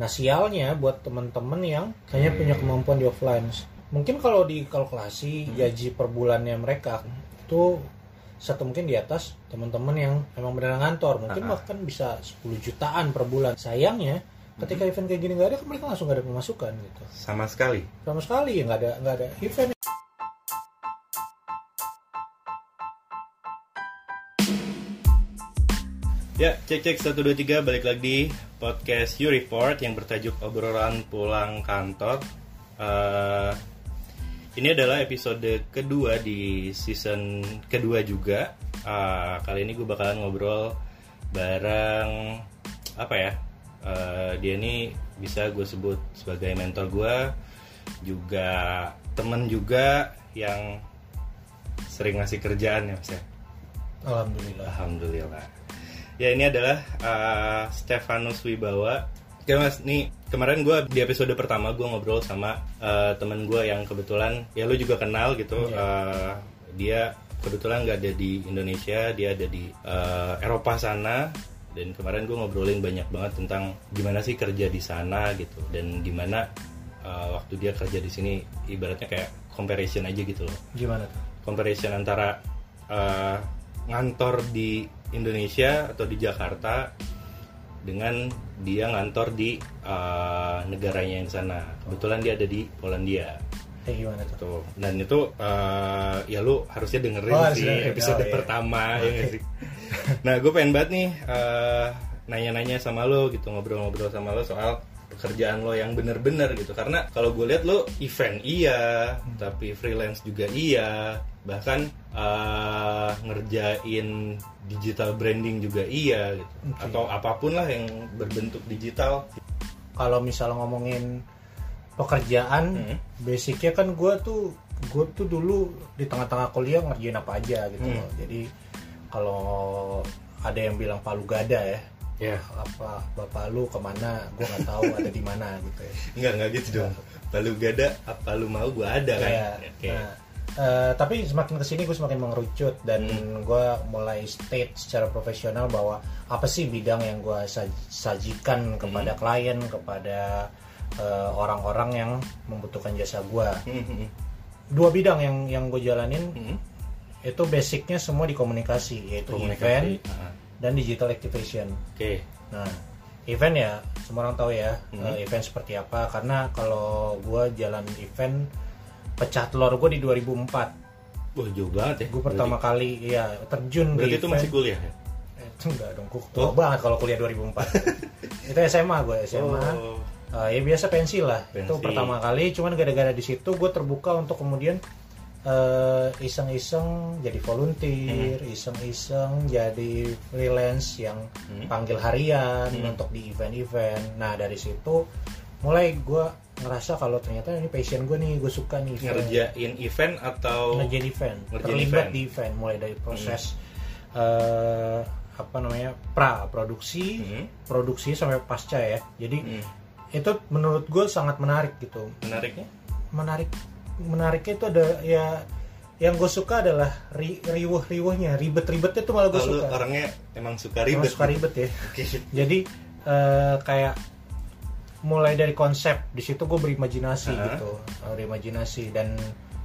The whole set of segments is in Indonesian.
Nah sialnya buat temen-temen yang kayaknya punya kemampuan di offline. Mungkin kalau dikalkulasi gaji per bulannya mereka itu satu mungkin di atas teman-teman yang emang beneran ngantor. Mungkin Ah. bahkan bisa 10 jutaan per bulan. Sayangnya ketika event kayak gini nggak ada, kan mereka langsung nggak ada pemasukan gitu. sama sekali Sama sekali ya nggak ada nggak ada event. Ya, cek cek 123 balik lagi di podcast You Report yang bertajuk obrolan pulang kantor. Eh, ini adalah episode kedua di season kedua juga. Eh, kali ini gue bakalan ngobrol bareng apa ya? Eh, dia ini bisa gue sebut sebagai mentor gue, juga temen juga yang sering ngasih kerjaan ya mas ya. Alhamdulillah. Alhamdulillah. Ya ini adalah uh, Stefanus Wibawa. Oke mas, nih kemarin gue di episode pertama gue ngobrol sama uh, temen gue yang kebetulan ya lu juga kenal gitu. Iya. Uh, dia kebetulan nggak ada di Indonesia, dia ada di uh, Eropa sana. Dan kemarin gue ngobrolin banyak banget tentang gimana sih kerja di sana gitu dan gimana uh, waktu dia kerja di sini ibaratnya kayak comparison aja gitu loh Gimana tuh? comparison antara uh, ngantor di Indonesia atau di Jakarta dengan dia ngantor di uh, negaranya yang sana. Kebetulan dia ada di Polandia. Kayak gimana tuh? Tuh. Dan itu uh, ya lu harusnya dengerin Oh, sih dengerin. episode Oh, iya. pertama ya Oke. nggak sih. Nah, gue pengen banget nih uh, nanya-nanya sama lo gitu, ngobrol-ngobrol sama lo soal pekerjaan lo yang bener-bener gitu karena kalau gue lihat lo event iya tapi freelance juga iya bahkan uh, ngerjain digital branding juga iya gitu Oke. atau apa pun lah yang berbentuk digital Kalau misalnya ngomongin pekerjaan, Hmm. basicnya kan gue tuh gue tuh dulu di tengah-tengah kuliah ngerjain apa aja gitu Hmm. loh. Jadi kalau ada yang bilang palu gada ya, ya apa bapak lu ke mana? Gue nggak tahu ada di mana gitu ya. Enggak, enggak gitu dong. Lalu gak ada, apa lu mau gue ada kan? Iya. Oke. Nah, eh, tapi semakin ke sini gue semakin mengerucut dan Hmm. gue mulai state secara profesional bahwa apa sih bidang yang gue sajikan kepada Hmm. klien, kepada eh, orang-orang yang membutuhkan jasa gue. Hmm, Dua bidang yang yang gue jalanin hmm. itu basicnya semua di komunikasi, yaitu Komunikasi. event Ah, dan digital activation. Oke. Nah, event ya semua orang tahu ya Hmm. eh, event seperti apa karena kalau gue jalan event pecah telur gue di 2004 Wah jauh banget ya. gue pertama kali ya terjun Berarti di itu event masih kuliah ya? Eh, itu enggak dong gue tua banget kalau kuliah 2004 itu SMA gue SMA Oh. Eh, ya biasa pensi lah itu Pensi. pertama kali cuman gara-gara di situ gue terbuka untuk kemudian iseng-iseng jadi volunteer Hmm. iseng-iseng jadi freelance yang Hmm. panggil harian untuk di event-event nah dari situ mulai gue ngerasa kalau ternyata ini passion gue nih gue suka nih event. Ngerjain event atau ngerjain event Ngerjain terlibat event. Hmm. di event mulai dari proses eh, apa namanya pra produksi Hmm. produksi sampai pasca ya jadi Hmm. itu menurut gue sangat menarik gitu menariknya? menarik menariknya itu ada ya yang gue suka adalah ri, riuh riuhnya ribet ribetnya tuh malah gue suka. orangnya emang suka Emang ribet. suka ribet ya. Jadi eh, kayak mulai dari konsep di situ gue berimajinasi Aha. gitu. Eh, berimajinasi. Dan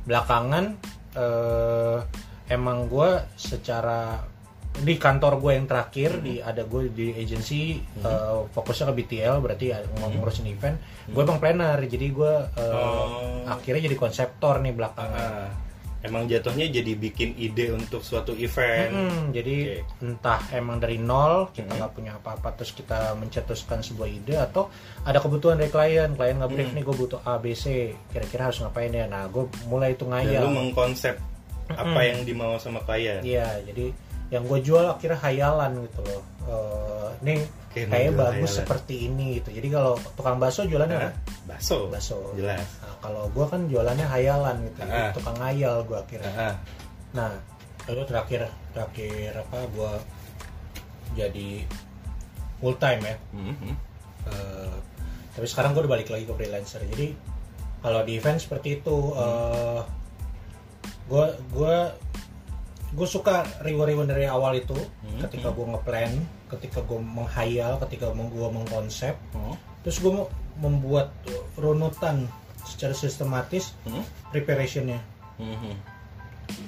belakangan eh, emang gue secara di kantor gue yang terakhir di ada gue di agency eh, fokusnya ke BTL berarti ya, ng- ngurusin event. Gue emang planner jadi gue eh, Oh. akhirnya jadi konseptor nih belakangan. Ah, emang jatuhnya jadi bikin ide untuk suatu event. Mm-mm, jadi entah emang dari nol kita nggak punya apa-apa terus kita mencetuskan sebuah ide atau ada kebutuhan dari klien klien nggak brief nih gue butuh A B C kira-kira harus ngapain ya? Nah gue mulai itu Dan lu ngayal. mengkonsep apa yang dimau sama klien. iya jadi yang gue jual akhirnya hayalan gitu loh Eh, nih Oke, kayak menjual bagus hayalan. seperti ini gitu jadi kalau tukang bakso jualannya apa? Bakso. bakso Jelas. Nah, kalau gue kan jualannya hayalan gitu Ah. tukang ngayal gue akhirnya Ah, Nah, lalu terakhir terakhir apa gua jadi full time ya. hmm, hmm. Eh, tapi sekarang gue udah balik lagi ke freelancer. Jadi kalau di event seperti itu, eh gue gue gue suka reward-reward dari awal itu. Hmm, Ketika gue ngeplan, ketika gue menghayal, ketika gue mengkonsep, Oh. terus gue mau membuat runutan secara sistematis Hmm? preparationnya Mhm.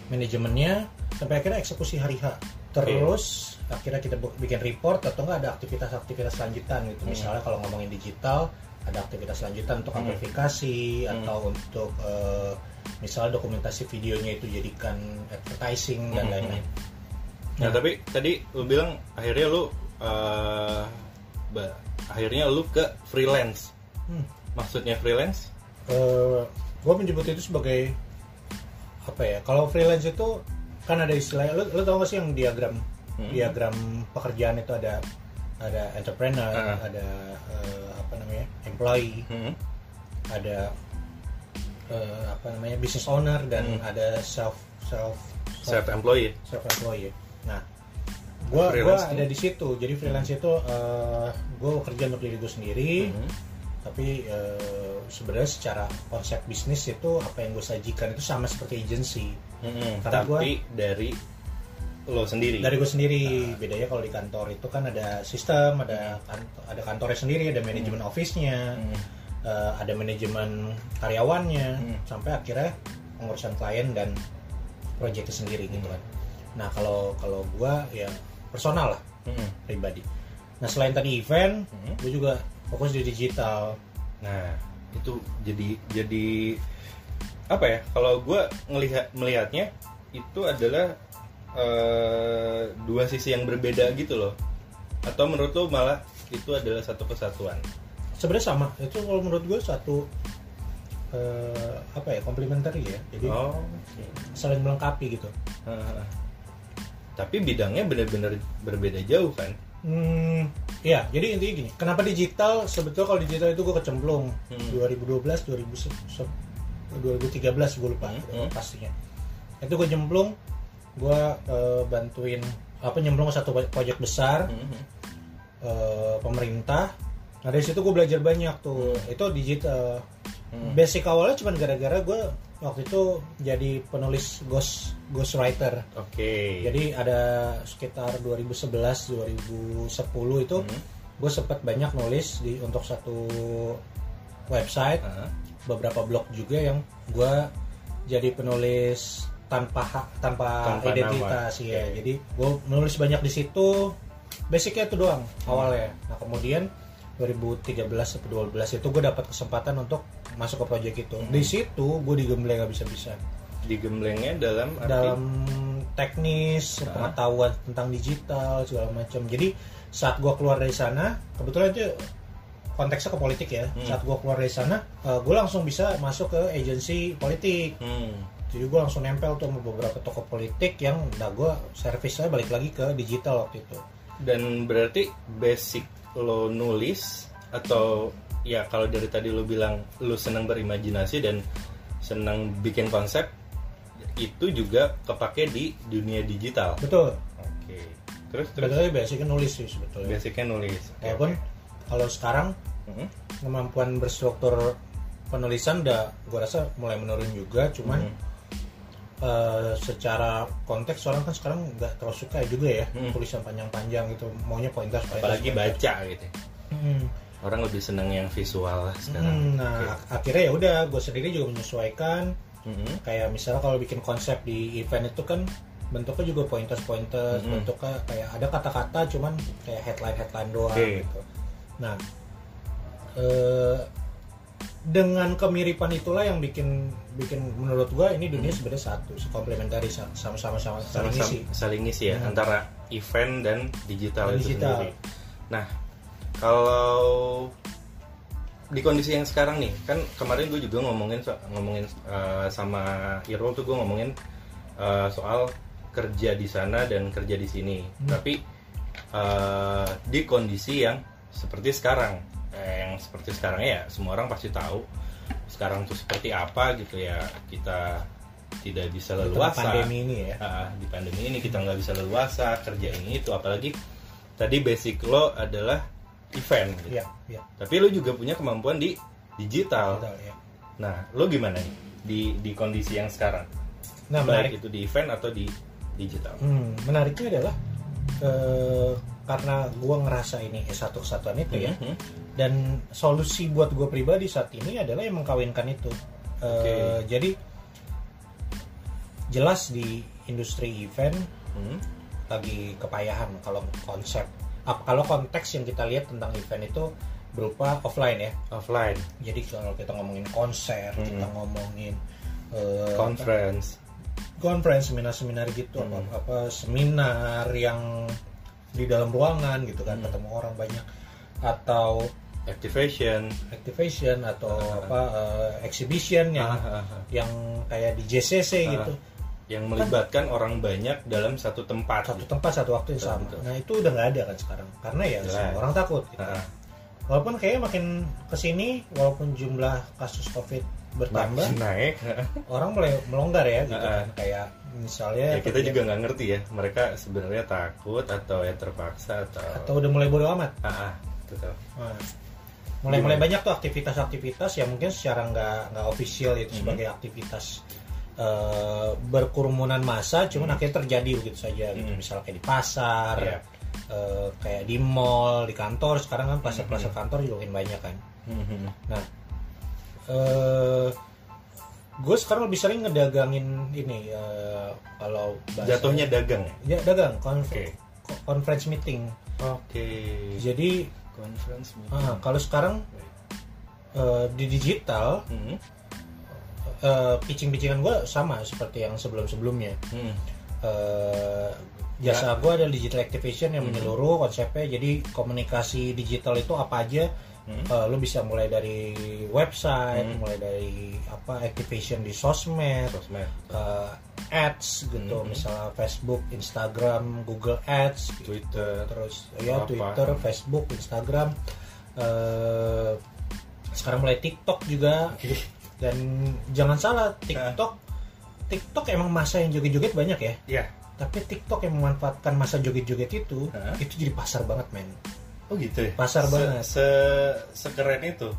manajemennya sampai akhirnya eksekusi hari H terus akhirnya kita bikin report atau enggak ada aktivitas-aktivitas lanjutan gitu Hmm. misalnya kalau ngomongin digital ada aktivitas lanjutan untuk Hmm. amplifikasi Hmm. atau untuk eh, misalnya dokumentasi videonya itu jadikan advertising dan Hmm. lain-lain Nah, tapi tadi lu bilang akhirnya lu eh, ba- akhirnya lu ke freelance. Hmm. Maksudnya freelance? gue menyebut itu sebagai apa ya kalau freelance itu kan ada istilahnya lo, lo tau gak sih yang diagram Hmm. diagram pekerjaan itu ada ada entrepreneur Ah. ada eh, apa namanya employee Mhm. ada eh, apa namanya business owner dan Hmm. ada self self Self employed. self employed nah gua gua Freelance ada di situ jadi freelance itu eh, gua kerja untuk diri gue sendiri Mhm. tapi eh, sebenarnya secara konsep bisnis itu apa yang gue sajikan itu sama seperti agency. Karena Tapi dari lo sendiri. dari gue sendiri bedanya kalau di kantor itu kan ada sistem ada kan- ada kantornya sendiri ada manajemen office-nya Mhm. Eh, ada manajemen karyawannya Hmm. sampai akhirnya pengurusan klien dan proyeknya sendiri gitu Hmm. kan nah kalau kalau gue ya personal lah Mhm. pribadi nah selain tadi event Hmm. gue juga fokus di digital Nah, itu jadi jadi apa ya? Kalau gue ngelihat melihatnya itu adalah eh, dua sisi yang berbeda gitu loh. Atau menurut lo malah itu adalah satu kesatuan? Sebenarnya sama itu kalau menurut gue satu eh, apa ya komplementari ya jadi Oh. saling melengkapi gitu Heeh. Tapi bidangnya benar-benar berbeda jauh kan? Hmm, ya, jadi intinya gini. Kenapa digital? Sebetulnya kalau digital itu gue kecemplung Hmm. 2012, 2000, 2013 gue lupa Hmm, gitu, hmm. pastinya. Itu gue jemplung, gue eh, bantuin apa nyemplung ke satu proyek besar Mhm. eh, pemerintah. Nah dari situ gue belajar banyak tuh. Itu digital. Hmm. Basic awalnya cuma gara-gara gue waktu itu jadi penulis ghost ghostwriter. Oke. Jadi ada sekitar 2011 2010 itu Mhm. gue sempat banyak nulis di untuk satu website Heeh. beberapa blog juga yang gue jadi penulis tanpa hak tanpa, Tanpa identitas nama. ya. Oke. Jadi gue menulis banyak di situ. Basicnya itu doang awalnya. Nah kemudian 2013 atau 2012 itu gue dapat kesempatan untuk masuk ke proyek itu. Hmm. Di situ gue digembleng gak bisa-bisa Digemblengnya dalam arti dalam teknis Ah. pengetahuan tentang digital segala macam jadi saat gua keluar dari sana kebetulan itu konteksnya ke politik ya Hmm. saat gua keluar dari sana gue langsung bisa masuk ke agensi politik Hmm. jadi gue langsung nempel tuh sama beberapa tokoh politik yang nah gue servisnya balik lagi ke digital waktu itu Dan berarti basic lo nulis atau ya kalau dari tadi lo bilang lo senang berimajinasi dan senang bikin konsep itu juga kepake di dunia digital. betul Oke. Terus terus sebetulnya basicnya nulis sih sebetulnya basicnya nulis. Oke, walaupun oke. kalau sekarang Mhm. kemampuan berstruktur penulisan udah gue rasa mulai menurun juga cuman Mhm. Eh, secara konteks orang kan sekarang nggak terlalu suka juga ya Hmm. tulisan panjang-panjang gitu maunya pointer pointer apalagi pointer. baca gitu. Hmm. Orang lebih senang yang visual lah sekarang. Hmm, nah akhirnya ya udah gue sendiri juga menyesuaikan. Mhm. kayak misalnya kalau bikin konsep di event itu kan bentuknya juga pointers pointers Mhm. bentuknya kayak ada kata-kata cuman kayak headline headline doang Oke. gitu nah eh, dengan kemiripan itulah yang bikin bikin menurut gua ini dunia sebenarnya satu komplementari sama-sama sama saling isi saling ngisi ya Hmm. antara event dan digital Dan itu digital. sendiri. Nah, kalau di kondisi yang sekarang nih, kan kemarin gue juga ngomongin ngomongin uh, sama Irul tuh gue ngomongin uh, soal kerja di sana dan kerja di sini. Hmm. Tapi uh, di kondisi yang seperti sekarang, eh, yang seperti sekarang ya semua orang pasti tahu sekarang tuh seperti apa gitu ya kita tidak bisa Di leluasa pandemi ini ya Ah, di pandemi ini kita nggak bisa leluasa kerja ini itu apalagi tadi basic lo adalah event gitu. Iya, iya. tapi lo juga punya kemampuan di digital Betul, ya. nah lo gimana nih di di kondisi yang sekarang Nah, menarik. baik itu di event atau di digital Hmm, menariknya adalah eh, karena gua ngerasa ini eh, satu kesatuan itu ya. Mhm. dan solusi buat gue pribadi saat ini adalah yang mengkawinkan itu Eh, Oke. jadi jelas di industri event Hmm. lagi kepayahan kalau konsep ap- kalau konteks yang kita lihat tentang event itu berupa offline ya Offline, jadi kalau kita ngomongin konser Mm-mm. kita ngomongin eh, conference. conference seminar-seminar gitu apa Hmm. apa seminar yang di dalam ruangan gitu kan Hmm. ketemu orang banyak atau activation activation atau apa eh, exhibition yang ah, ah. yang kayak di JCC Ah. gitu yang melibatkan orang banyak dalam satu tempat satu tempat satu waktu yang sama betul. nah itu udah nggak ada kan sekarang karena ya Jelas. semua orang takut gitu. Ah, walaupun kayaknya makin ke sini walaupun jumlah kasus covid bertambah naik orang mulai melonggar ya gitu kan kayak misalnya ya kita juga nggak ngerti ya mereka sebenarnya takut atau ya terpaksa atau, atau udah mulai bodo amat ah, ah, betul. Nah, mulai-mulai banyak tuh aktivitas-aktivitas yang mungkin secara nggak nggak official itu Mhm. sebagai aktivitas eh, berkerumunan massa, cuman akhirnya terjadi begitu saja gitu. Mhm. Misalnya kayak di pasar, Iya. eh, kayak di mall, di kantor. Sekarang kan plaza-plaza kantor juga makin banyak kan. Mhm. Nah, eh gue sekarang lebih sering ngedagangin ini eh, kalau bahasa- jatuhnya dagang ya ya dagang konf- Oke. conference meeting. oke Jadi conference ah, kalau sekarang eh, di digital Mhm. eh, pitching-pitchingan gue sama seperti yang sebelum-sebelumnya. Mhm. Eh, jasa gue adalah digital activation yang menyeluruh konsepnya. Jadi komunikasi digital itu apa aja? Hmm. Eh, lu bisa mulai dari website, Hmm. mulai dari apa activation di sosmed, sosmed eh, ads gitu, Hmm. misalnya Facebook, Instagram, Google Ads, gitu. Twitter terus ya Apa? Twitter, Facebook, Instagram, eh, sekarang mulai TikTok juga dan jangan salah TikTok TikTok emang masa yang joget-joget banyak ya ya tapi TikTok yang memanfaatkan masa joget-joget itu Hah? itu jadi pasar banget men oh gitu ya? Pasar Se- banget. se sekeren itu?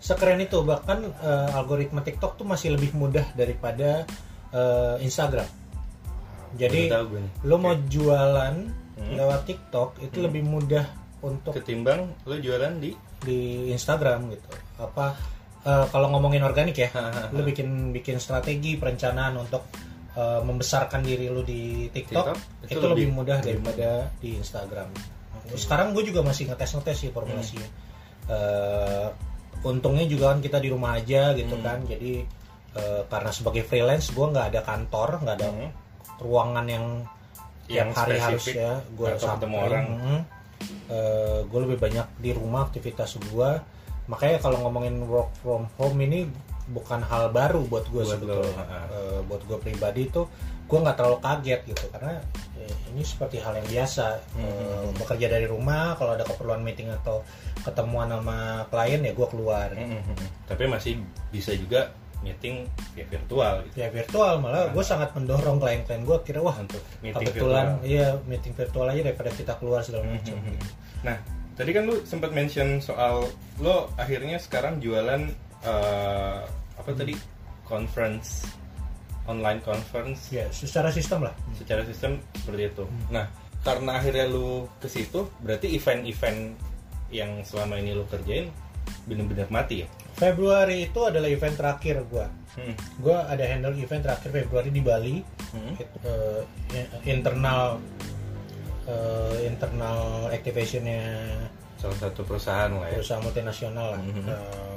Sekeren itu bahkan eh, algoritma TikTok tuh masih lebih mudah daripada eh, Instagram. Jadi lo mau jualan Hmm. lewat TikTok itu lebih mudah untuk ketimbang lu jualan di? Di Instagram gitu. Apa eh, kalau ngomongin organik ya lu bikin bikin strategi perencanaan untuk eh, membesarkan diri lu di TikTok, TikTok, itu, itu lebih, lebih- mudah. daripada di Instagram sekarang gue juga masih ngetes ngetes sih formulasinya Eh, untungnya juga kan kita di rumah aja gitu Hmm. kan jadi eh, karena sebagai freelance gue nggak ada kantor nggak ada Hmm. ruangan yang Yang hari harus ya gue ketemu orang. gue lebih banyak di rumah aktivitas gue makanya kalau ngomongin work from home ini bukan hal baru buat gue sebetulnya. Eh, buat gue pribadi itu gue nggak terlalu kaget gitu karena eh, ini seperti hal yang biasa Hmm, Eh, bekerja dari rumah kalau ada keperluan meeting atau ketemuan sama klien ya gue keluar Mhm. tapi masih bisa juga meeting via virtual gitu ya virtual malah gue sangat mendorong klien-klien gue kira wah untuk meeting kebetulan virtual. iya meeting virtual aja daripada kita keluar segala macam Mhm. gitu. Nah, tadi kan lu sempat mention soal lo akhirnya sekarang jualan eh, apa tadi conference online conference ya secara sistem lah secara sistem seperti itu. Nah, karena akhirnya lu ke situ, berarti event-event yang selama ini lu kerjain bener-bener mati ya? Februari itu adalah event terakhir gua Hmm. gua ada handle event terakhir Februari di Bali Hmm. Itu, eh, internal eh, internal activationnya Salah satu perusahaan lah ya. perusahaan multinasional lah Mhm. Eh,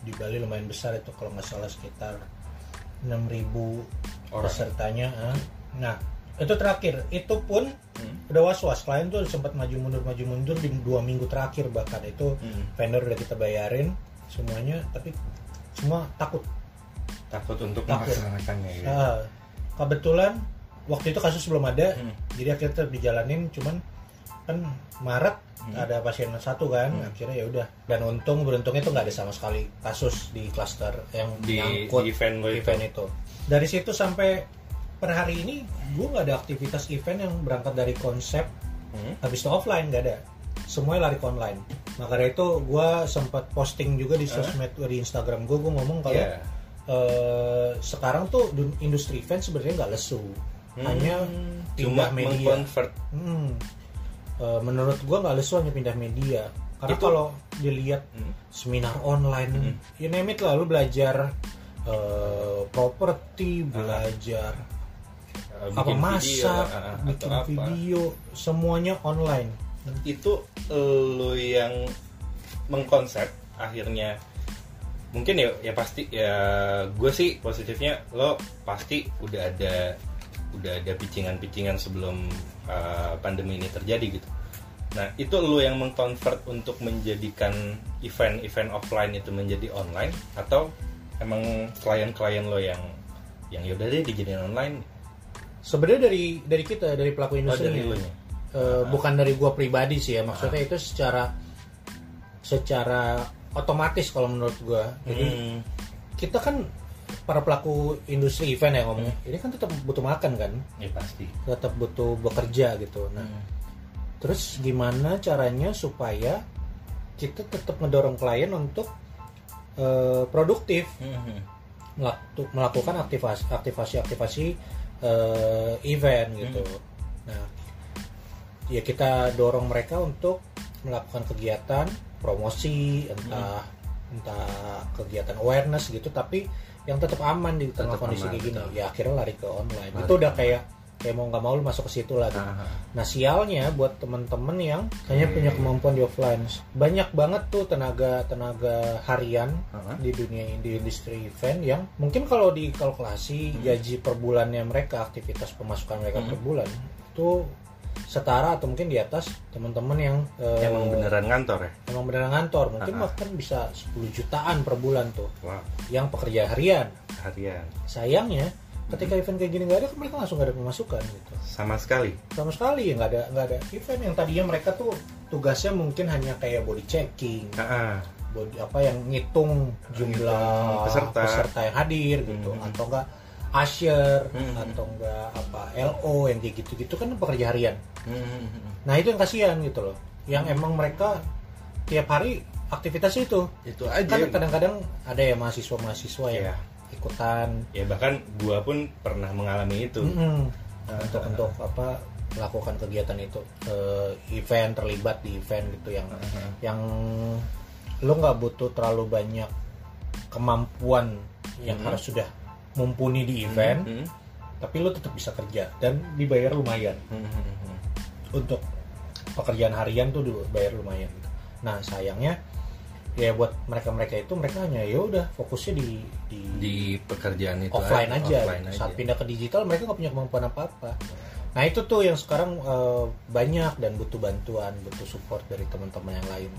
di Bali lumayan besar itu kalau nggak salah sekitar 6.000 Orang. pesertanya ah. nah itu terakhir itu pun Hmm. udah was was klien tuh sempat maju mundur maju mundur di dua minggu terakhir bahkan itu Hmm. vendor udah kita bayarin semuanya tapi semua takut Takut untuk Takut. melaksanakannya gitu. Ah, kebetulan waktu itu kasus belum ada Hmm. jadi akhirnya tetap dijalanin cuman kan Maret Hmm. ada pasien satu kan Hmm. akhirnya ya udah dan untung beruntungnya itu nggak ada sama sekali kasus di klaster yang Di- nyangkut di event itu. event itu dari situ sampai per hari ini gue nggak ada aktivitas event yang berangkat dari konsep Hmm. habis itu offline nggak ada semuanya lari ke online nah karena itu gue sempat posting juga di sosmed di Instagram gue gue ngomong kalau Iya. eh, sekarang tuh industri event sebenarnya nggak lesu hanya cuma media mengconvert Hmm. Eh, menurut gua nggak lesu hanya pindah media karena kalau dilihat Hmm. seminar online Hmm. you name it lah lu belajar eh, properti belajar Eh, apa bikin video, masak ah, ah, bikin apa. video semuanya online itu lo yang mengkonsep akhirnya mungkin ya ya pasti ya gue sih positifnya lo pasti udah ada udah ada picingan-picingan sebelum uh, pandemi ini terjadi gitu. Nah itu lo yang mengkonvert untuk menjadikan event-event offline itu menjadi online atau emang klien-klien lo yang yang yaudah deh dijadiin online? Sebenarnya dari dari kita dari pelaku oh industri dari lo nya Eh, bukan dari gua pribadi sih ya maksudnya itu secara secara otomatis kalau menurut gua. Jadi Hmm. kita kan para pelaku industri event ya ngomongnya. Ini kan tetap butuh makan kan? Ya pasti. Tetap butuh bekerja gitu. Nah terus gimana caranya supaya kita tetap ngedorong klien untuk eh, produktif? Hmm. melak- melakukan aktivasi aktivasi aktivasi eh, event gitu. Nah ya kita dorong mereka untuk melakukan kegiatan promosi entah entah kegiatan awareness gitu. Tapi yang tetap aman di tengah Tetap kondisi aman, kayak gini betul. ya akhirnya lari ke online Lari itu udah kayak kayak mau nggak mau lu masuk ke situ lagi Ah, ah. Nah sialnya buat temen-temen yang kayaknya Hmm. punya kemampuan di offline banyak banget tuh tenaga tenaga harian Ah, ah. di dunia di industri event yang mungkin kalau dikalkulasi Hmm. gaji per bulannya mereka aktivitas pemasukan mereka per bulan itu setara atau mungkin di atas teman-teman yang eh, emang beneran ngantor ya? Emang beneran ngantor. Mungkin Ah, ah. bahkan bisa 10 jutaan per bulan tuh. Wow. Yang pekerja harian. Harian. Sayangnya ketika event kayak gini nggak ada kan mereka langsung nggak ada pemasukan gitu. Sama sekali? Sama sekali nggak ada nggak ada event yang tadinya mereka tuh tugasnya mungkin hanya kayak body checking Ah, body apa yang ngitung jumlah Ngitung peserta. yang hadir gitu Hmm. atau enggak usher Hmm. atau enggak apa LO yang kayak gitu-gitu kan pekerja harian Hmm. nah itu yang kasihan gitu loh yang emang mereka tiap hari aktivitas itu itu kan aja kadang-kadang ada ya mahasiswa-mahasiswa yang Iya. ikutan ya bahkan gua pun pernah mengalami itu Mm-mm. Ah, untuk ah, untuk apa melakukan kegiatan itu eh, event terlibat di event gitu yang Ah, yang lo nggak butuh terlalu banyak kemampuan yang Hmm. harus sudah mumpuni di event Hmm. tapi lo tetap bisa kerja dan dibayar lumayan Hmm, hmm, hmm. untuk pekerjaan harian tuh dibayar lumayan gitu. nah sayangnya ya buat mereka mereka itu mereka hanya ya udah fokusnya di di, di pekerjaan itu offline aja, offline gitu. saat pindah ke digital mereka nggak punya kemampuan apa apa nah itu tuh yang sekarang eh, banyak dan butuh bantuan butuh support dari teman-teman yang lain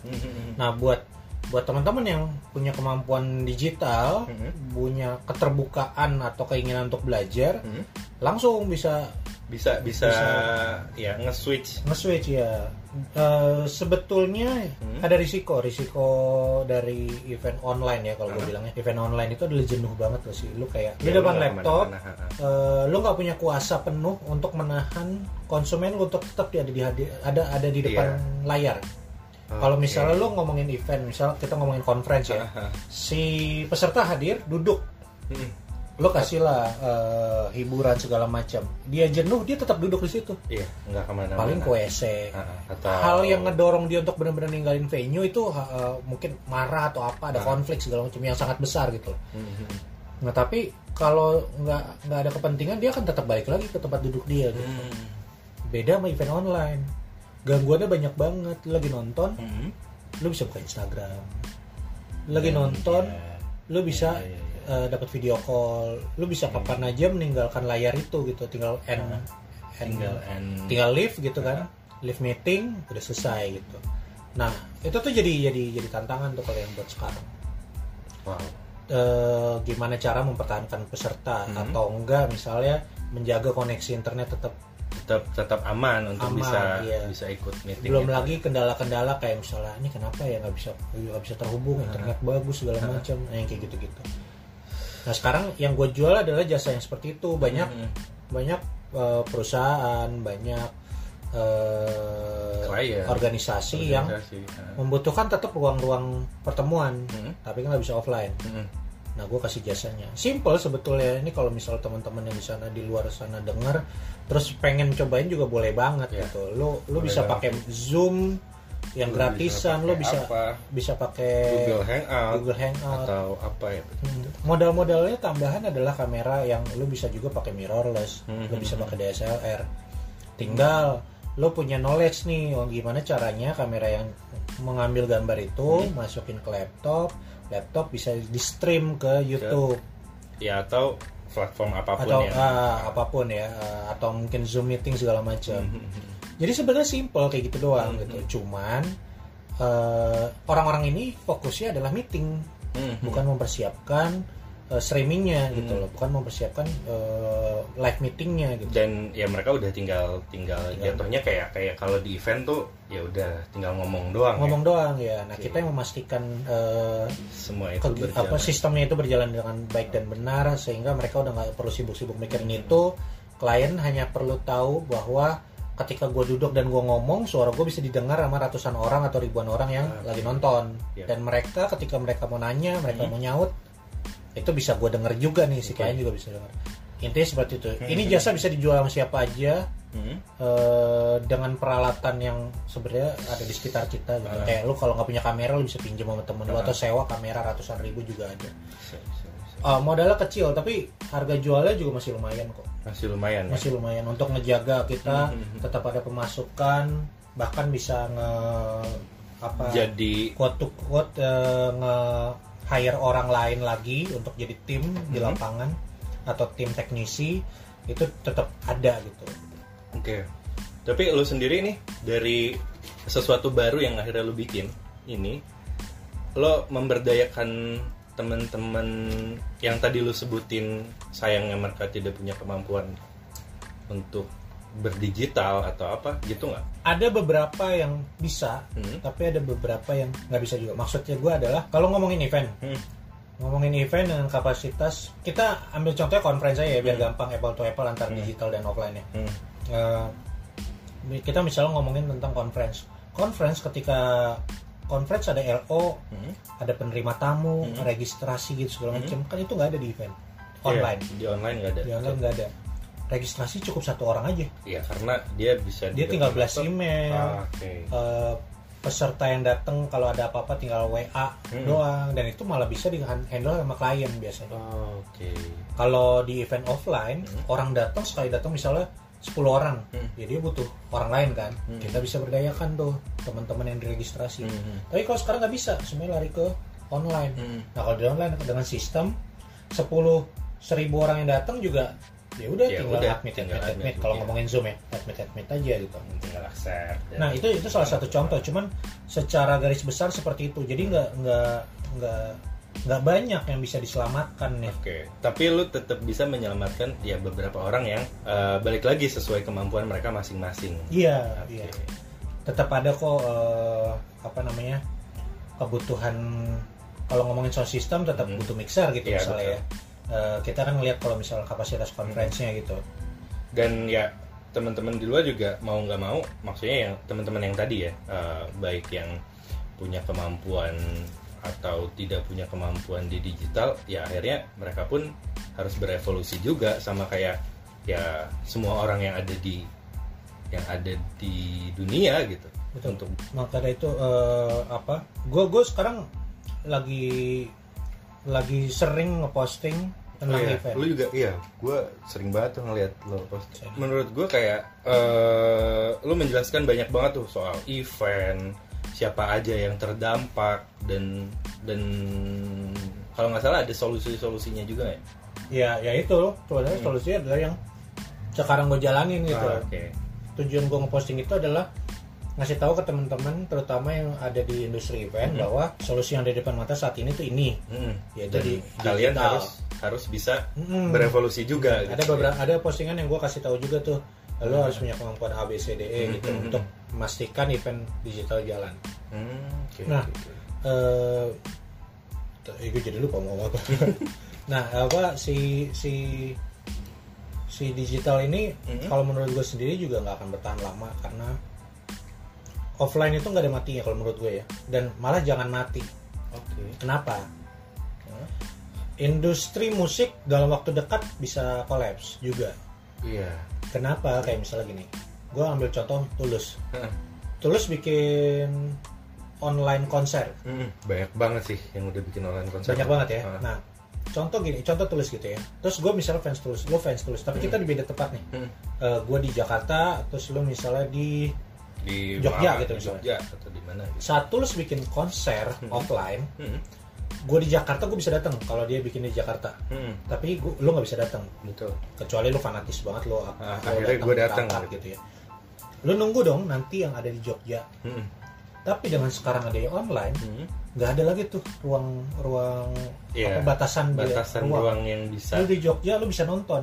Hmm, hmm, hmm. nah buat buat teman-teman yang punya kemampuan digital Mhm. punya keterbukaan atau keinginan untuk belajar Hmm. langsung bisa bisa bisa, Bisa. ya nge-switch nge-switch ya Eh, sebetulnya Hmm. ada risiko risiko dari event online ya kalau gue Hmm. bilangnya event online itu adalah jenuh banget loh sih lu kayak di Ya, depan lu nggak laptop ke mana-mana, ha, ha. eh, lu nggak punya kuasa penuh untuk menahan konsumen lu untuk tetap ada di ada ada di depan Iya. layar kalau Oke. misalnya lu ngomongin event misal kita ngomongin conference ya si peserta hadir duduk Hmm. lo kasih lah eh, hiburan segala macam dia jenuh dia tetap duduk di situ iya nggak ke mana-mana paling ke WC Ha, ha. atau hal yang ngedorong dia untuk benar-benar ninggalin venue itu eh, mungkin marah atau apa ada Ah. konflik segala macam yang sangat besar gitu hmm, nah tapi kalau nggak nggak ada kepentingan dia akan tetap balik lagi ke tempat duduk dia gitu. hmm. beda sama event online gangguannya banyak banget. Lu lagi nonton Hmm. lu bisa buka Instagram. Lu lagi Dan, nonton ya. lu bisa Iya, iya, iya. eh, dapat video call. Lu bisa kapan aja meninggalkan layar itu gitu. Tinggal end, Ah. end- tinggal tinggal live gitu kan. Live meeting udah selesai gitu. Nah itu tuh jadi jadi jadi tantangan tuh kalau yang buat sekarang. Wow. Eh, gimana cara mempertahankan peserta Hmm. atau enggak misalnya menjaga koneksi internet tetap tetap tetap aman untuk Aman, bisa iya. bisa ikut meeting belum itu. lagi kendala-kendala kayak misalnya ini kenapa ya nggak bisa nggak bisa terhubung internet bagus segala macam nah, yang kayak gitu-gitu nah sekarang yang gue jual adalah jasa yang seperti itu banyak Hmm. banyak eh, perusahaan banyak eh, Klien. organisasi yang Organisasi, ha. membutuhkan tetap ruang-ruang pertemuan Hmm. tapi kan nggak bisa offline Hmm. Nah gue kasih jasanya simple sebetulnya ini kalau misal teman-teman yang di sana di luar sana dengar terus pengen cobain juga boleh banget Ya. gitu lo lo Boleh bisa pakai zoom yang gratisan bisa lo bisa apa? bisa pakai Google Hangout Google Hangout atau apa ya Hmm. modal-modalnya tambahan adalah kamera yang lo bisa juga pakai mirrorless Hmm, lo bisa hmm, pakai DSLR tinggal lo punya knowledge nih oh, gimana caranya kamera yang mengambil gambar itu Hmm. masukin ke laptop laptop bisa di stream ke YouTube. Ya atau platform apa pun atau yang ah, apa pun ya ah, atau mungkin zoom meeting segala macam. Hmm, jadi sebenarnya simple kayak gitu doang Hmm, gitu. cuman eh, orang-orang ini fokusnya adalah meeting. Hmm, hmm. bukan mempersiapkan eh, streamingnya gitu Hmm. loh bukan mempersiapkan eh, live meetingnya gitu dan ya mereka udah tinggal tinggal jatuhnya kayak kayak kalau di event tuh ya udah tinggal ngomong doang ya. ngomong doang ya nah Oke. kita yang memastikan eh, semua itu berjalan apa sistemnya itu berjalan dengan baik dan benar sehingga mereka udah nggak perlu sibuk-sibuk mikirin Hmm. itu klien hanya perlu tahu bahwa ketika gue duduk dan gue ngomong suara gue bisa didengar sama ratusan orang atau ribuan orang yang Oke. lagi nonton Ya. dan mereka ketika mereka mau nanya mereka Hmm. mau nyaut itu bisa gue denger juga nih si Oke. klien juga bisa denger intinya seperti itu Hmm. ini jasa bisa dijual sama siapa aja Hmm. eh, dengan peralatan yang sebenarnya ada di sekitar kita gitu. Ah. Kayak lu kalau nggak punya kamera lu bisa pinjam sama temen lu Ah. atau sewa kamera ratusan ribu juga ada. Eh, modalnya kecil tapi harga jualnya juga masih lumayan kok. masih lumayan ya Masih lumayan untuk ngejaga kita Hmm, hmm, hmm. tetap ada pemasukan bahkan bisa nge apa jadi quote to quote eh, nge hire orang lain lagi untuk jadi tim di Hmm. lapangan atau tim teknisi itu tetap ada gitu. Oke. Tapi lu sendiri nih dari sesuatu baru yang akhirnya lu bikin ini, lo memberdayakan teman-teman yang tadi lu sebutin sayangnya mereka tidak punya kemampuan untuk berdigital atau apa gitu nggak? ada beberapa yang bisa Hmm. tapi ada beberapa yang nggak bisa juga maksudnya gue adalah kalau ngomongin event Hmm. ngomongin event dengan kapasitas kita ambil contohnya conference aja ya biar Hmm. gampang apple to apple antara Hmm. digital dan offline ya Hmm. Eh, kita misalnya ngomongin tentang conference conference ketika conference ada LO Hmm. ada penerima tamu Hmm. registrasi gitu segala Hmm. macam kan itu nggak ada di event online Iya, di online nggak ada. di online nggak ada registrasi cukup satu orang aja Iya karena dia bisa dia tinggal belas email Ah, Oke. eh, peserta yang datang kalau ada apa-apa tinggal WA Hmm. doang dan itu malah bisa di handle sama klien biasanya. Oh, Oke. Kalau di event offline Hmm. orang datang sekali datang misalnya 10 orang, Hmm. ya dia butuh orang lain kan. Hmm. Kita bisa berdayakan tuh teman-teman yang diregistrasi. Hmm. Tapi kalau sekarang nggak bisa, semuanya lari ke online. Hmm. Nah kalau di online dengan sistem 10 seribu orang yang datang juga ya udah Ya tinggal udah, admit tinggal admit, admit. admit, kalau iya. ngomongin zoom ya admit admit aja gitu. Tinggal accept. dan- Nah itu itu salah satu contoh, cuman secara garis besar seperti itu. Jadi nggak nggak nggak nggak banyak yang bisa diselamatkan nih. Oke, tapi lu tetap bisa menyelamatkan ya beberapa orang yang eh, balik lagi sesuai kemampuan mereka masing-masing. Iya Oke. iya. Tetap ada kok eh, apa namanya kebutuhan kalau ngomongin sound system tetap Hmm. butuh mixer gitu Iya, misalnya betul. ya. Eh, kita kan ngelihat kalau misalnya kapasitas conference-nya gitu. Dan ya teman-teman di luar juga mau nggak mau, maksudnya yang teman-teman yang tadi ya, eh, baik yang punya kemampuan atau tidak punya kemampuan di digital, ya akhirnya mereka pun harus berevolusi juga sama kayak ya semua orang yang ada di yang ada di dunia gitu. Betul. Untuk Maka dari itu eh, apa? Gue gue sekarang lagi lagi sering ngeposting tentang Oh iya, event. Lu juga iya, gue sering banget tuh ngeliat lo post. Jadi. Menurut gue kayak eh lu menjelaskan banyak banget tuh soal event, siapa aja yang terdampak dan dan kalau nggak salah ada solusi-solusinya juga ya. Ya, ya itu sebenarnya Hmm. solusinya adalah yang sekarang gue jalanin gitu. Ah, Oke. Tujuan gue ngeposting itu adalah ngasih tahu ke teman-teman terutama yang ada di industri event Hmm. bahwa solusi yang ada di depan mata saat ini tuh ini. Mm. Yaitu Dan di kalian digital. harus harus bisa Mm-mm. berevolusi juga. ada gitu. beberapa ada postingan yang gue kasih tahu juga tuh lo Hmm. harus punya kemampuan A B C D E gitu Hmm. untuk memastikan event digital jalan. Hmm, oke, Nah. eh eh, gue jadi lupa mau ngomong apa. nah, apa si si si digital ini Mhm. kalau menurut gue sendiri juga nggak akan bertahan lama karena offline itu nggak ada matinya kalau menurut gue ya dan malah jangan mati. Oke. Kenapa? Industri musik dalam waktu dekat bisa kolaps juga. Iya. Kenapa? Kayak misalnya gini, gue ambil contoh Tulus. Tulus bikin online konser Mm, banyak banget sih yang udah bikin online konser. banyak banget ya. Ah. Nah, contoh gini, contoh Tulus gitu ya. Terus gue misalnya fans Tulus, lo fans Tulus, tapi kita di beda tempat nih. Mm. gue di Jakarta, terus lo misalnya di di Jogja Malang, gitu misalnya. Jogja atau di mana gitu. saat Tulus bikin konser offline, Mm, gue di Jakarta gue bisa datang kalau dia bikin di Jakarta. mm, Tapi gua, lo nggak bisa datang, betul. kecuali lo fanatis banget lo. Ah, akhirnya gua datang gitu. gitu ya. Lo nunggu dong nanti yang ada di Jogja. Mm, Tapi dengan sekarang ada yang online, mm. nggak ada lagi tuh ruang ruang Iya, apa, batasan Batasan ruang yang bisa. Lu di Jogja lu bisa nonton.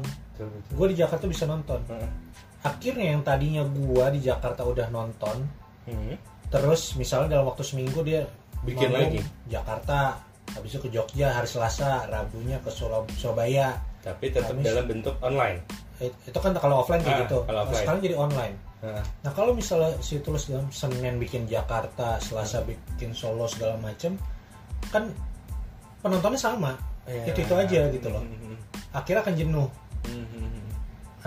Gue di Jakarta bisa nonton. Mm, Akhirnya yang tadinya gua di Jakarta udah nonton, mm. terus misalnya dalam waktu seminggu dia Bikin lagi. Jakarta, habis itu ke Jogja hari Selasa, Rabunya ke Surabaya. Tapi tetap Kamis. dalam bentuk online. It- Itu kan kalau offline kayak Ah, gitu. kalau Nah, offline. sekarang jadi online. Ah, Nah kalau misalnya si Tulus dalam Senin bikin Jakarta, Selasa bikin Solo segala macem, kan penontonnya sama. iya. Itu itu aja gitu loh. Mm, Akhirnya akan jenuh.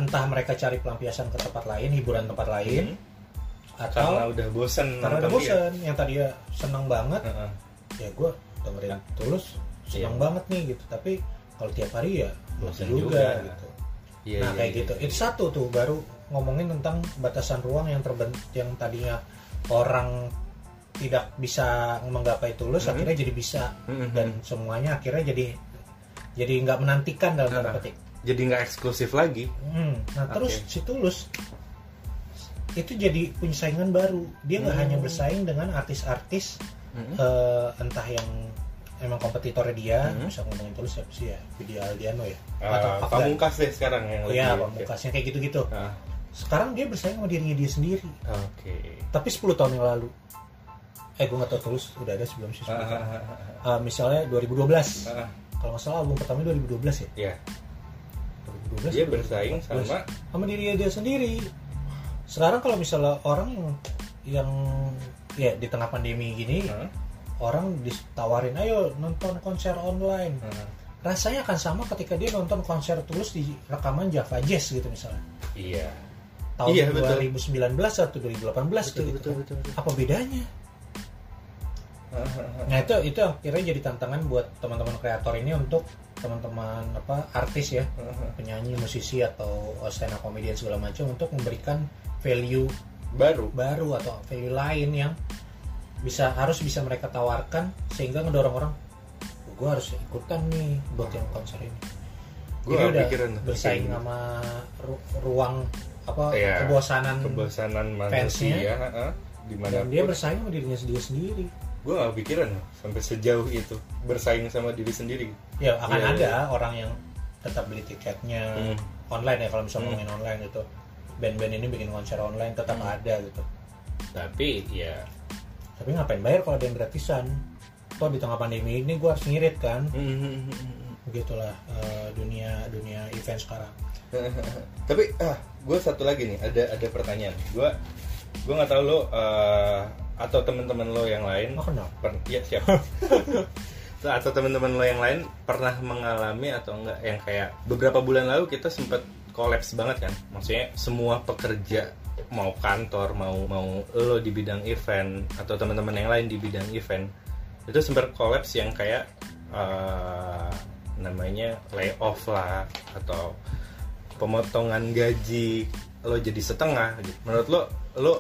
Entah mereka cari pelampiasan ke tempat lain, hiburan tempat lain, mm. atau Karena udah bosen karena udah dia. bosen. Yang tadi ya seneng banget, Ah, ah. ya gue dengerin Tulus seneng Iya. banget nih gitu. Tapi kalau tiap hari ya bosen juga, juga. gitu. Iya, nah iya, kayak iya, gitu. iya. Itu satu tuh baru ngomongin tentang batasan ruang yang terben yang tadinya orang tidak bisa menggapai tulus Mhm. akhirnya jadi bisa Mhm. dan semuanya akhirnya jadi jadi nggak menantikan dalam tanda petik. Jadi nggak eksklusif lagi. Hmm, Nah terus Oke. si tulus itu jadi punya saingan baru. Dia nggak Hmm. hanya bersaing dengan artis-artis Mm, eh, entah yang emang kompetitornya dia, Mhm. bisa ngomongin tulus siapa sih ya, Vidya Aldiano ya, Ah, Afgan. pamungkas deh sekarang yang Iya, lagi- pamungkasnya kayak gitu-gitu. Ah, Sekarang dia bersaing sama dirinya dia sendiri. Oke. Tapi 10 tahun yang lalu. Eh, gue gak tau tulus udah ada sebelum sih. Ah, ah, ah, Eh, misalnya 2012. ah. Kalau nggak salah album pertamanya 2012 ya. Iya, 2012. dia bersaing 2014. sama sama dirinya dia sendiri. Sekarang kalau misalnya orang yang yang ya di tengah pandemi gini Ah, orang ditawarin ayo nonton konser online ah. rasanya akan sama ketika dia nonton konser tulus di rekaman Java Jazz gitu misalnya Iya. tahun Iya, betul. 2019 atau 2018 Betul, gitu betul, betul, betul. apa bedanya. Nah itu itu akhirnya jadi tantangan buat teman-teman kreator ini untuk teman-teman apa artis ya penyanyi musisi atau stand up comedian segala macam untuk memberikan value Baru. baru atau value lain yang bisa harus bisa mereka tawarkan sehingga ngedorong orang gue harus ikutan nih buat yang konser ini nggak udah pikiran bersaing sama ru- ruang apa Iya, kebosanan Kebosanan fansnya. di mana dan dia bersaing sama dirinya sendiri sendiri gue gak pikiran loh, sampai sejauh itu bersaing sama diri sendiri. Ya akan Iya, ada iya. orang yang tetap beli tiketnya Hmm. online ya kalau misalnya Hmm. ngomongin online gitu. Band-band ini bikin konser online tetap Hmm. ada gitu. Tapi ya. Tapi ngapain bayar kalau ada yang gratisan? Toh di tengah pandemi ini gue harus ngirit kan? Begitulah eh, dunia dunia event sekarang. Tapi ah gue satu lagi nih ada ada pertanyaan. Gue gue nggak tahu lo eh, atau teman-teman lo yang lain? Oh kenal per- ya siap. Atau teman-teman lo yang lain pernah mengalami atau enggak? Yang kayak beberapa bulan lalu kita sempat kolaps banget kan? Maksudnya semua pekerja mau kantor mau mau lo di bidang event atau teman-teman yang lain di bidang event itu sempat kolaps yang kayak eh, namanya layoff lah atau pemotongan gaji lo jadi setengah. Gitu. menurut lo lo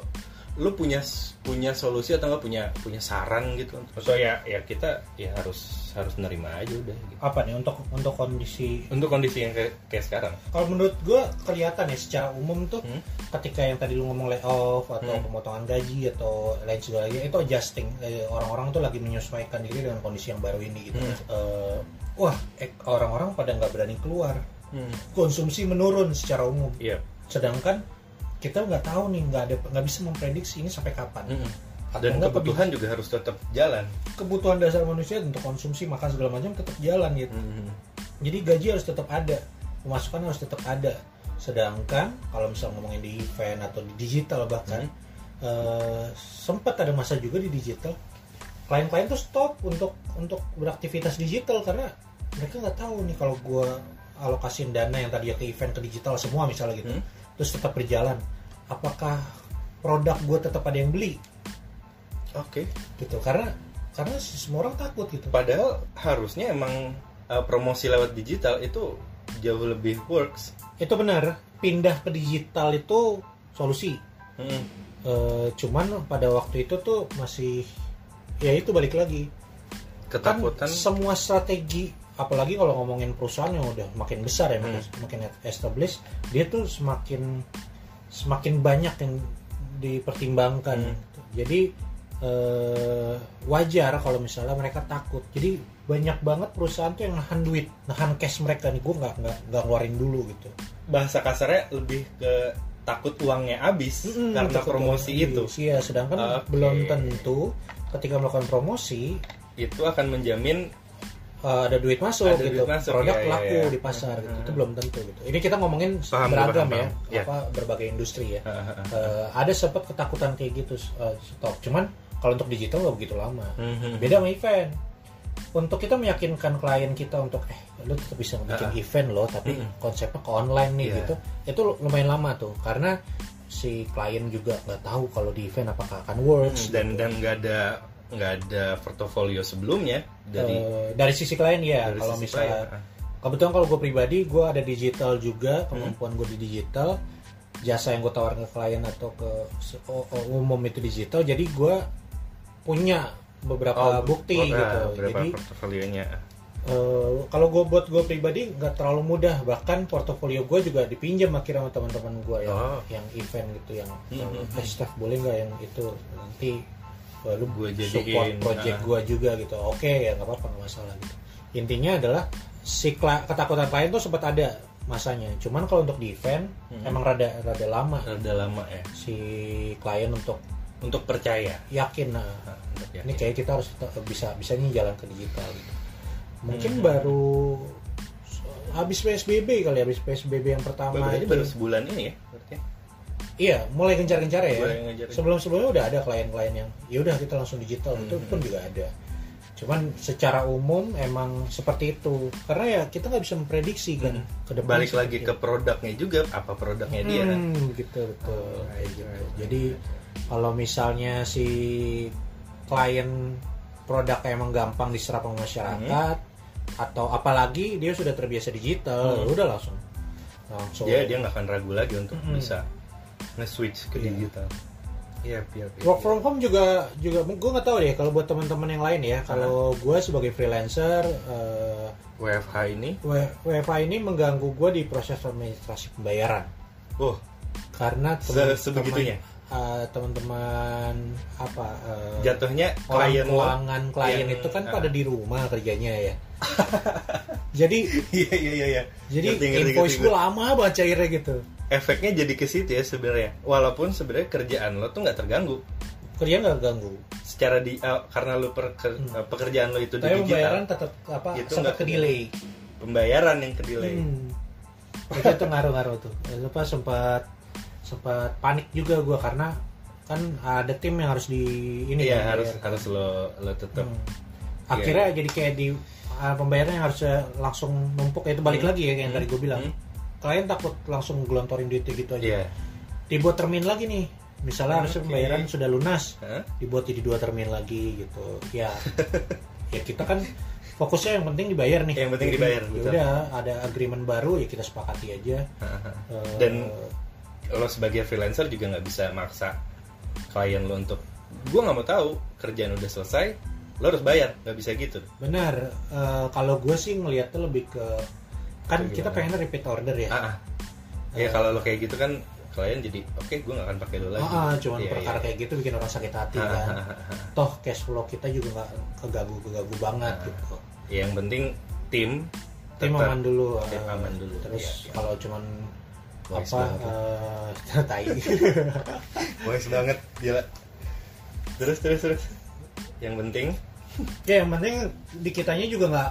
lo punya punya solusi atau nggak punya punya saran gitu maksudnya ya ya kita ya harus harus nerima aja udah gitu. apa nih untuk untuk kondisi untuk kondisi yang kayak, kayak sekarang kalau menurut gue kelihatan ya secara umum tuh Hmm? ketika yang tadi lu ngomong layoff atau Hmm. pemotongan gaji atau lain sebagainya itu adjusting Eh, orang-orang tuh lagi menyesuaikan diri dengan kondisi yang baru ini gitu Hmm. Eh, wah eh, orang-orang pada nggak berani keluar Hmm. konsumsi menurun secara umum iya sedangkan kita nggak tahu nih nggak ada nggak bisa memprediksi ini sampai kapan Mm-mm. Atau dan kebutuhan juga harus tetap jalan kebutuhan dasar manusia untuk konsumsi makan segala macam tetap jalan gitu Mm-mm. jadi gaji harus tetap ada pemasukan harus tetap ada sedangkan kalau misal ngomongin di event atau di digital bahkan eh, sempat ada masa juga di digital klien-klien tuh stop untuk untuk beraktivitas digital karena mereka nggak tahu nih kalau gue alokasiin dana yang tadi ke event ke digital semua misalnya gitu Hmm. Terus tetap berjalan apakah produk gue tetap ada yang beli Oke. gitu karena karena semua orang takut gitu Padahal harusnya emang uh, promosi lewat digital itu jauh lebih works. itu benar pindah ke digital itu solusi Mm. Eh, cuman pada waktu itu tuh masih ya itu balik lagi kan Ketakutan. semua strategi apalagi kalau ngomongin perusahaan yang udah makin besar ya makin, Hmm. makin established dia tuh semakin semakin banyak yang dipertimbangkan Hmm. jadi eh, wajar kalau misalnya mereka takut jadi banyak banget perusahaan tuh yang nahan duit nahan cash mereka nih gue nggak nggak nggak ngeluarin dulu gitu Bahasa kasarnya lebih ke takut uangnya habis Mm-mm, karena takut promosi itu. iya sedangkan Oke. belum tentu ketika melakukan promosi Itu akan menjamin uh, ada duit masuk Ada gitu duit masuk, produk iya, iya, laku iya. di pasar gitu Hmm. itu belum tentu gitu ini kita ngomongin Paham, beragam paham, ya paham. Iya. apa berbagai industri ya Uh, ada sempat ketakutan kayak gitu uh, stok cuman kalau untuk digital nggak begitu lama Mhm. beda sama event untuk kita meyakinkan klien kita untuk eh lu tetap bisa bikin Ah. event loh tapi Mm-mm. konsepnya ke online nih Iya. gitu itu lumayan lama tuh karena si klien juga nggak tahu kalau di event apakah akan works dan dan nggak ada nggak ada portofolio sebelumnya dari Eh, dari sisi klien ya. Dari kalau misalnya klien. kebetulan kalau gue pribadi gue ada digital juga Hmm. kemampuan gue di digital. Jasa yang gue tawarkan ke klien atau ke umum itu digital. Jadi gue punya beberapa Oh, bukti oh, gitu. jadi portofolionya. eh, kalau gue buat gue pribadi nggak terlalu mudah. Bahkan portofolio gue juga dipinjam akhirnya sama teman-teman gue yang Oh. yang event gitu yang Hmm, eh staff boleh nggak yang itu? Nanti eh, lu Gua support jadiin, project ah. gue juga gitu oke ya nggak apa-apa nggak masalah gitu intinya adalah si ketakutan klien tuh sempat ada masanya cuman kalau untuk di event Hmm. emang rada rada lama rada lama ya si klien untuk untuk percaya yakin nah Nah, untuk ya. ini kayak kita harus bisa bisa nih jalan ke digital gitu mungkin Hmm. baru habis psbb kali ya, habis psbb yang pertama berarti itu. baru sebulan ini ya berarti iya mulai gencar-gencar ya Mulai gencar-gencar. sebelum sebelumnya udah ada klien-klien yang ya udah kita langsung digital itu Hmm. pun juga ada cuman secara umum emang seperti itu karena ya kita nggak bisa memprediksi kan ke depan balik lagi seperti ke produknya juga apa produknya dia kan Hmm, gitu betul Oh, right, gitu. right, Jadi kalau misalnya si klien produk emang gampang diserap sama masyarakat atau apalagi dia sudah terbiasa digital, Hmm. udah langsung langsung dia dia nggak akan ragu lagi untuk Mm-mm. bisa nge-switch ke Iya. digital iya iya iya. work from home juga juga gue nggak tahu deh kalau buat teman-teman yang lain ya kalau gue sebagai freelancer eh, WFH ini WFH ini mengganggu gue di proses administrasi pembayaran oh karena sebegitunya? eh, teman-teman apa eh, jatuhnya klien lo keuangan klien yang- itu kan ah. pada di rumah kerjanya ya jadi iya iya iya iya. jadi invoice gue lama banget cairnya gitu efeknya jadi ke situ ya sebenarnya walaupun sebenarnya kerjaan lo tuh nggak terganggu kerja nggak ganggu secara di eh, karena lo per- ke- eh, pekerjaan lo itu di Hmm. tapi pembayaran digital tetap apa Itu nggak ke delay pembayaran yang ke delay Hmm. itu tuh ngaruh-ngaruh tuh lupa sempat sempat panik juga gue karena kan ada tim yang harus di ini iya kan, harus bayar. harus lo lo tetap Hmm. akhirnya jadi kayak di uh, pembayaran yang harusnya langsung numpuk itu balik Hmm. lagi ya kayak yang Hmm. tadi gue bilang Hmm. Klien takut langsung gelontorin duitnya gitu aja. Iya. Dibuat termin lagi nih. Misalnya Oke. pembayaran sudah lunas. Hah? dibuat jadi dua termin lagi gitu. Ya. Ya kita kan fokusnya yang penting dibayar nih. Yang penting Jadi, dibayar, ya udah ada agreement baru ya kita sepakati aja. Eh, Dan- lo sebagai freelancer juga nggak bisa maksa klien lo untuk gue nggak mau tahu kerjaan udah selesai lo harus bayar. Nggak bisa gitu. Benar. Eh, kalau gue sih ngeliatnya lebih ke kan kita gimana? pengen repeat order ya ah, ah. ya kalau lo kayak gitu kan klien jadi oke gue nggak akan pakai lo lagi Ah, ah, cuman Iya, perkara iya. kayak gitu bikin orang sakit hati Ah, kan. ah. Toh cash flow kita juga nggak keganggu keganggu banget Ah. gitu. Ya, yang penting tim Tim tetap- aman dulu. Tim aman dulu, Terus iya, iya. kalau cuman Wise apa banget eh tai. wise banget gila terus terus terus yang penting ya yang penting di kitanya juga nggak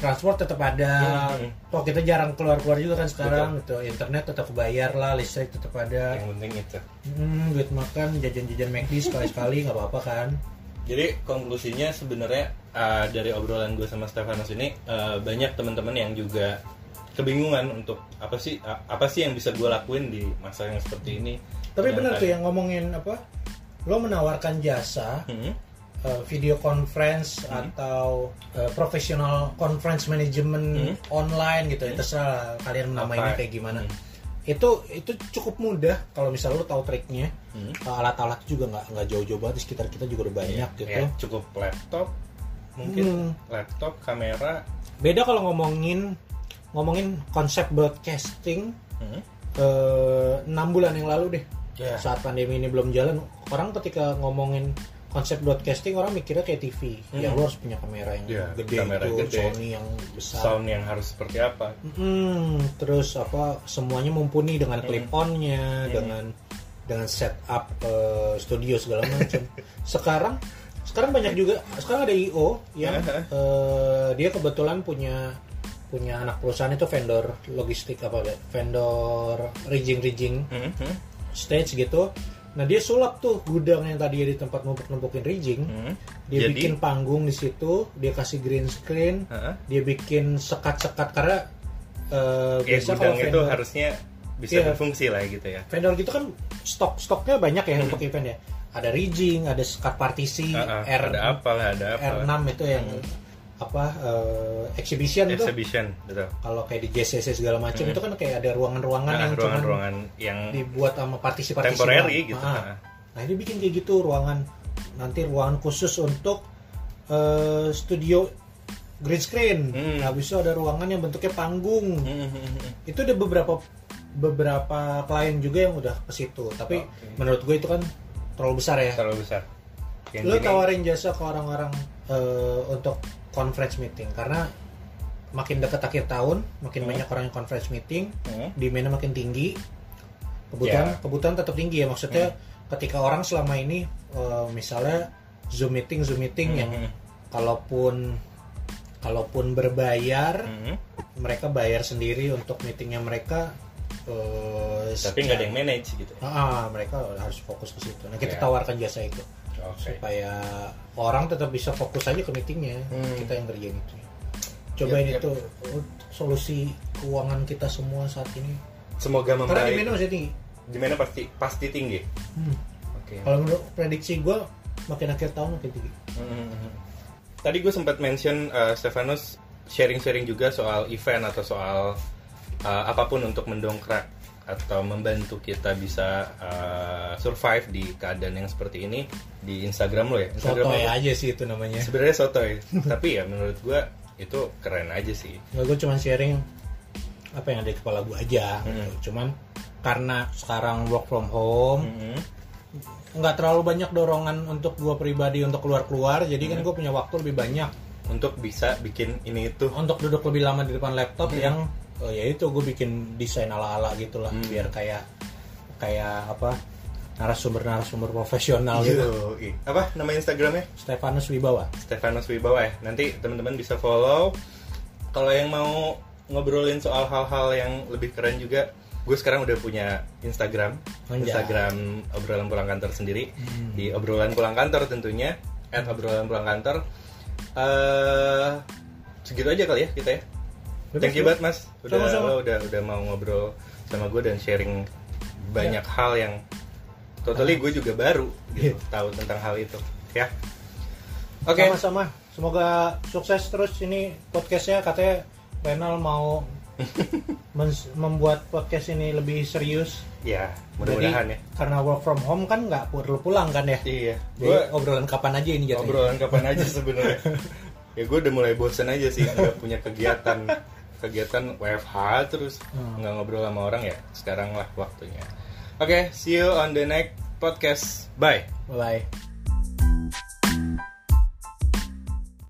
transport tetap ada. Hmm. Toh kita jarang keluar-keluar juga kan sekarang gitu. Internet tetap bayar lah, listrik tetap ada. yang penting itu Hmm, duit makan, jajan-jajan McD sekali-sekali nggak apa-apa kan. jadi konklusinya sebenarnya uh, dari obrolan gue sama Stefanus ini uh, banyak teman-teman yang juga kebingungan untuk apa sih a- apa sih yang bisa gue lakuin di masa yang seperti ini Tapi benar tuh yang ngomongin apa? Lo menawarkan jasa Hmm. Uh, video conference atau uh, professional conference management online gitu ya terserah lah kalian menamainya kayak gimana. Hmm. Itu itu cukup mudah kalau misalnya lo tahu triknya. Hmm. Uh, alat-alat juga nggak nggak jauh-jauh banget di sekitar kita juga udah banyak gitu. Ya, cukup laptop, mungkin Hmm. laptop, kamera. Beda kalau ngomongin ngomongin konsep broadcasting Hmm. eh, enam bulan yang lalu deh Ya. saat pandemi ini belum jalan orang ketika ngomongin konsep broadcasting orang mikirnya kayak TV Hmm. yang lo harus punya kamera yang Ya, gede kamera itu gede. Sony yang besar Sound yang harus seperti apa? Hmm, terus apa semuanya mumpuni dengan clip onnya Hmm. dengan dengan setup eh, studio segala macam sekarang sekarang banyak juga sekarang ada IO yang Aha. eh, dia kebetulan punya punya anak perusahaan itu vendor logistik apa ya vendor rigging rigging Hmm. Hmm. stage gitu nah dia sulap tuh gudang yang tadi di tempat numpuk-numpukin rigging Hmm. dia Jadi- bikin panggung di situ dia kasih green screen Heeh. dia bikin sekat-sekat karena eh, Kayak biasa gudang kalau itu vendor, harusnya bisa Iya. berfungsi lah gitu ya. vendor gitu kan stok stoknya banyak Hmm. ya untuk event ya ada rigging ada sekat partisi Heeh, R ada apa lah, ada apa. R6 itu yang apa eh, exhibition itu Exhibition, betul. kalau kayak di JCC segala macam itu kan kayak ada ruangan-ruangan Nah, yang cuman ruangan-ruangan yang dibuat sama temporary doang. gitu. Ah. Nah. Nah ini bikin kayak gitu ruangan nanti ruangan khusus untuk eh, studio green screen. Hmm. Habis itu ada ruangan yang bentuknya panggung. Hmm, hmm, hmm. Itu ada beberapa beberapa klien juga yang udah ke situ. Tapi Oke. menurut gue itu kan terlalu besar ya. terlalu besar. Yang Lo gini- tawarin jasa ke orang-orang eh, untuk conference meeting karena makin dekat akhir tahun, makin Hmm. banyak orang yang conference meeting, Hmm. demandnya makin tinggi kebutuhan Ya. kebutuhan tetap tinggi ya maksudnya ketika orang selama ini eh, misalnya zoom meeting zoom meeting yang Hmm. kalaupun kalaupun berbayar Hmm. mereka bayar sendiri untuk meetingnya mereka eh, Tapi nggak ada yang manage gitu. ya. Ah, mereka harus fokus ke situ. Nah, kita Ya. tawarkan jasa itu Oke. supaya orang tetap bisa fokus aja ke meetingnya. Hmm. Kita yang kerjain itu. Cobain Yap, yap. itu solusi keuangan kita semua saat ini. Semoga Karena membaik. demandnya masih tinggi. Gimana pasti pasti tinggi. Hmm. Oke. Kalau menurut prediksi gue makin akhir tahun makin tinggi. Hmm. Tadi gue sempat mention uh, Stefanus sharing-sharing juga soal event atau soal uh, apa pun untuk mendongkrak atau membantu kita bisa uh, survive di keadaan yang seperti ini di Instagram lo ya. Instagram Sotoy apa? aja sih itu namanya. Sebenarnya sotoy, tapi ya menurut gue itu keren aja sih. Nggak, gue cuma sharing apa yang ada di kepala gue aja. Hmm. gitu. Cuman karena sekarang work from home, Hmm. nggak terlalu banyak dorongan untuk gue pribadi untuk keluar-keluar. Jadi Hmm. kan gue punya waktu lebih banyak Untuk bisa bikin ini itu. untuk duduk lebih lama di depan laptop Hmm. yang oh ya itu gue bikin desain ala-ala gitulah Hmm. biar kayak kayak apa narasumber-narasumber profesional gitu. Apa nama Instagramnya? Stefanus Wibawa. Stefanus Wibawa ya. Nanti teman-teman bisa follow. Kalau yang mau ngobrolin soal hal-hal yang lebih keren juga, gue sekarang udah punya Instagram, Anjay. Instagram obrolan pulang kantor sendiri Hmm. di obrolan pulang kantor tentunya, at obrolan pulang kantor. eh segitu aja kali ya kita ya. Thank you banget mas, udah Sama-sama. lo udah udah mau ngobrol sama gue dan sharing banyak hal yang totally gue juga baru gitu, Iya. tahu tentang hal itu ya. Oke. Sama-sama. Semoga sukses terus ini podcastnya katanya Renal mau membuat podcast ini lebih serius. Ya, mudah-mudahan ya. Karena work from home kan nggak perlu pulang kan ya. Iya, gue obrolan kapan aja ini jatuhnya. obrolan kapan aja sebenarnya. ya gue udah mulai bosen aja sih nggak punya kegiatan kegiatan WFH terus Hmm. nggak ngobrol sama orang ya. Sekarang lah waktunya. Oke, see you on the next podcast. Bye. Bye.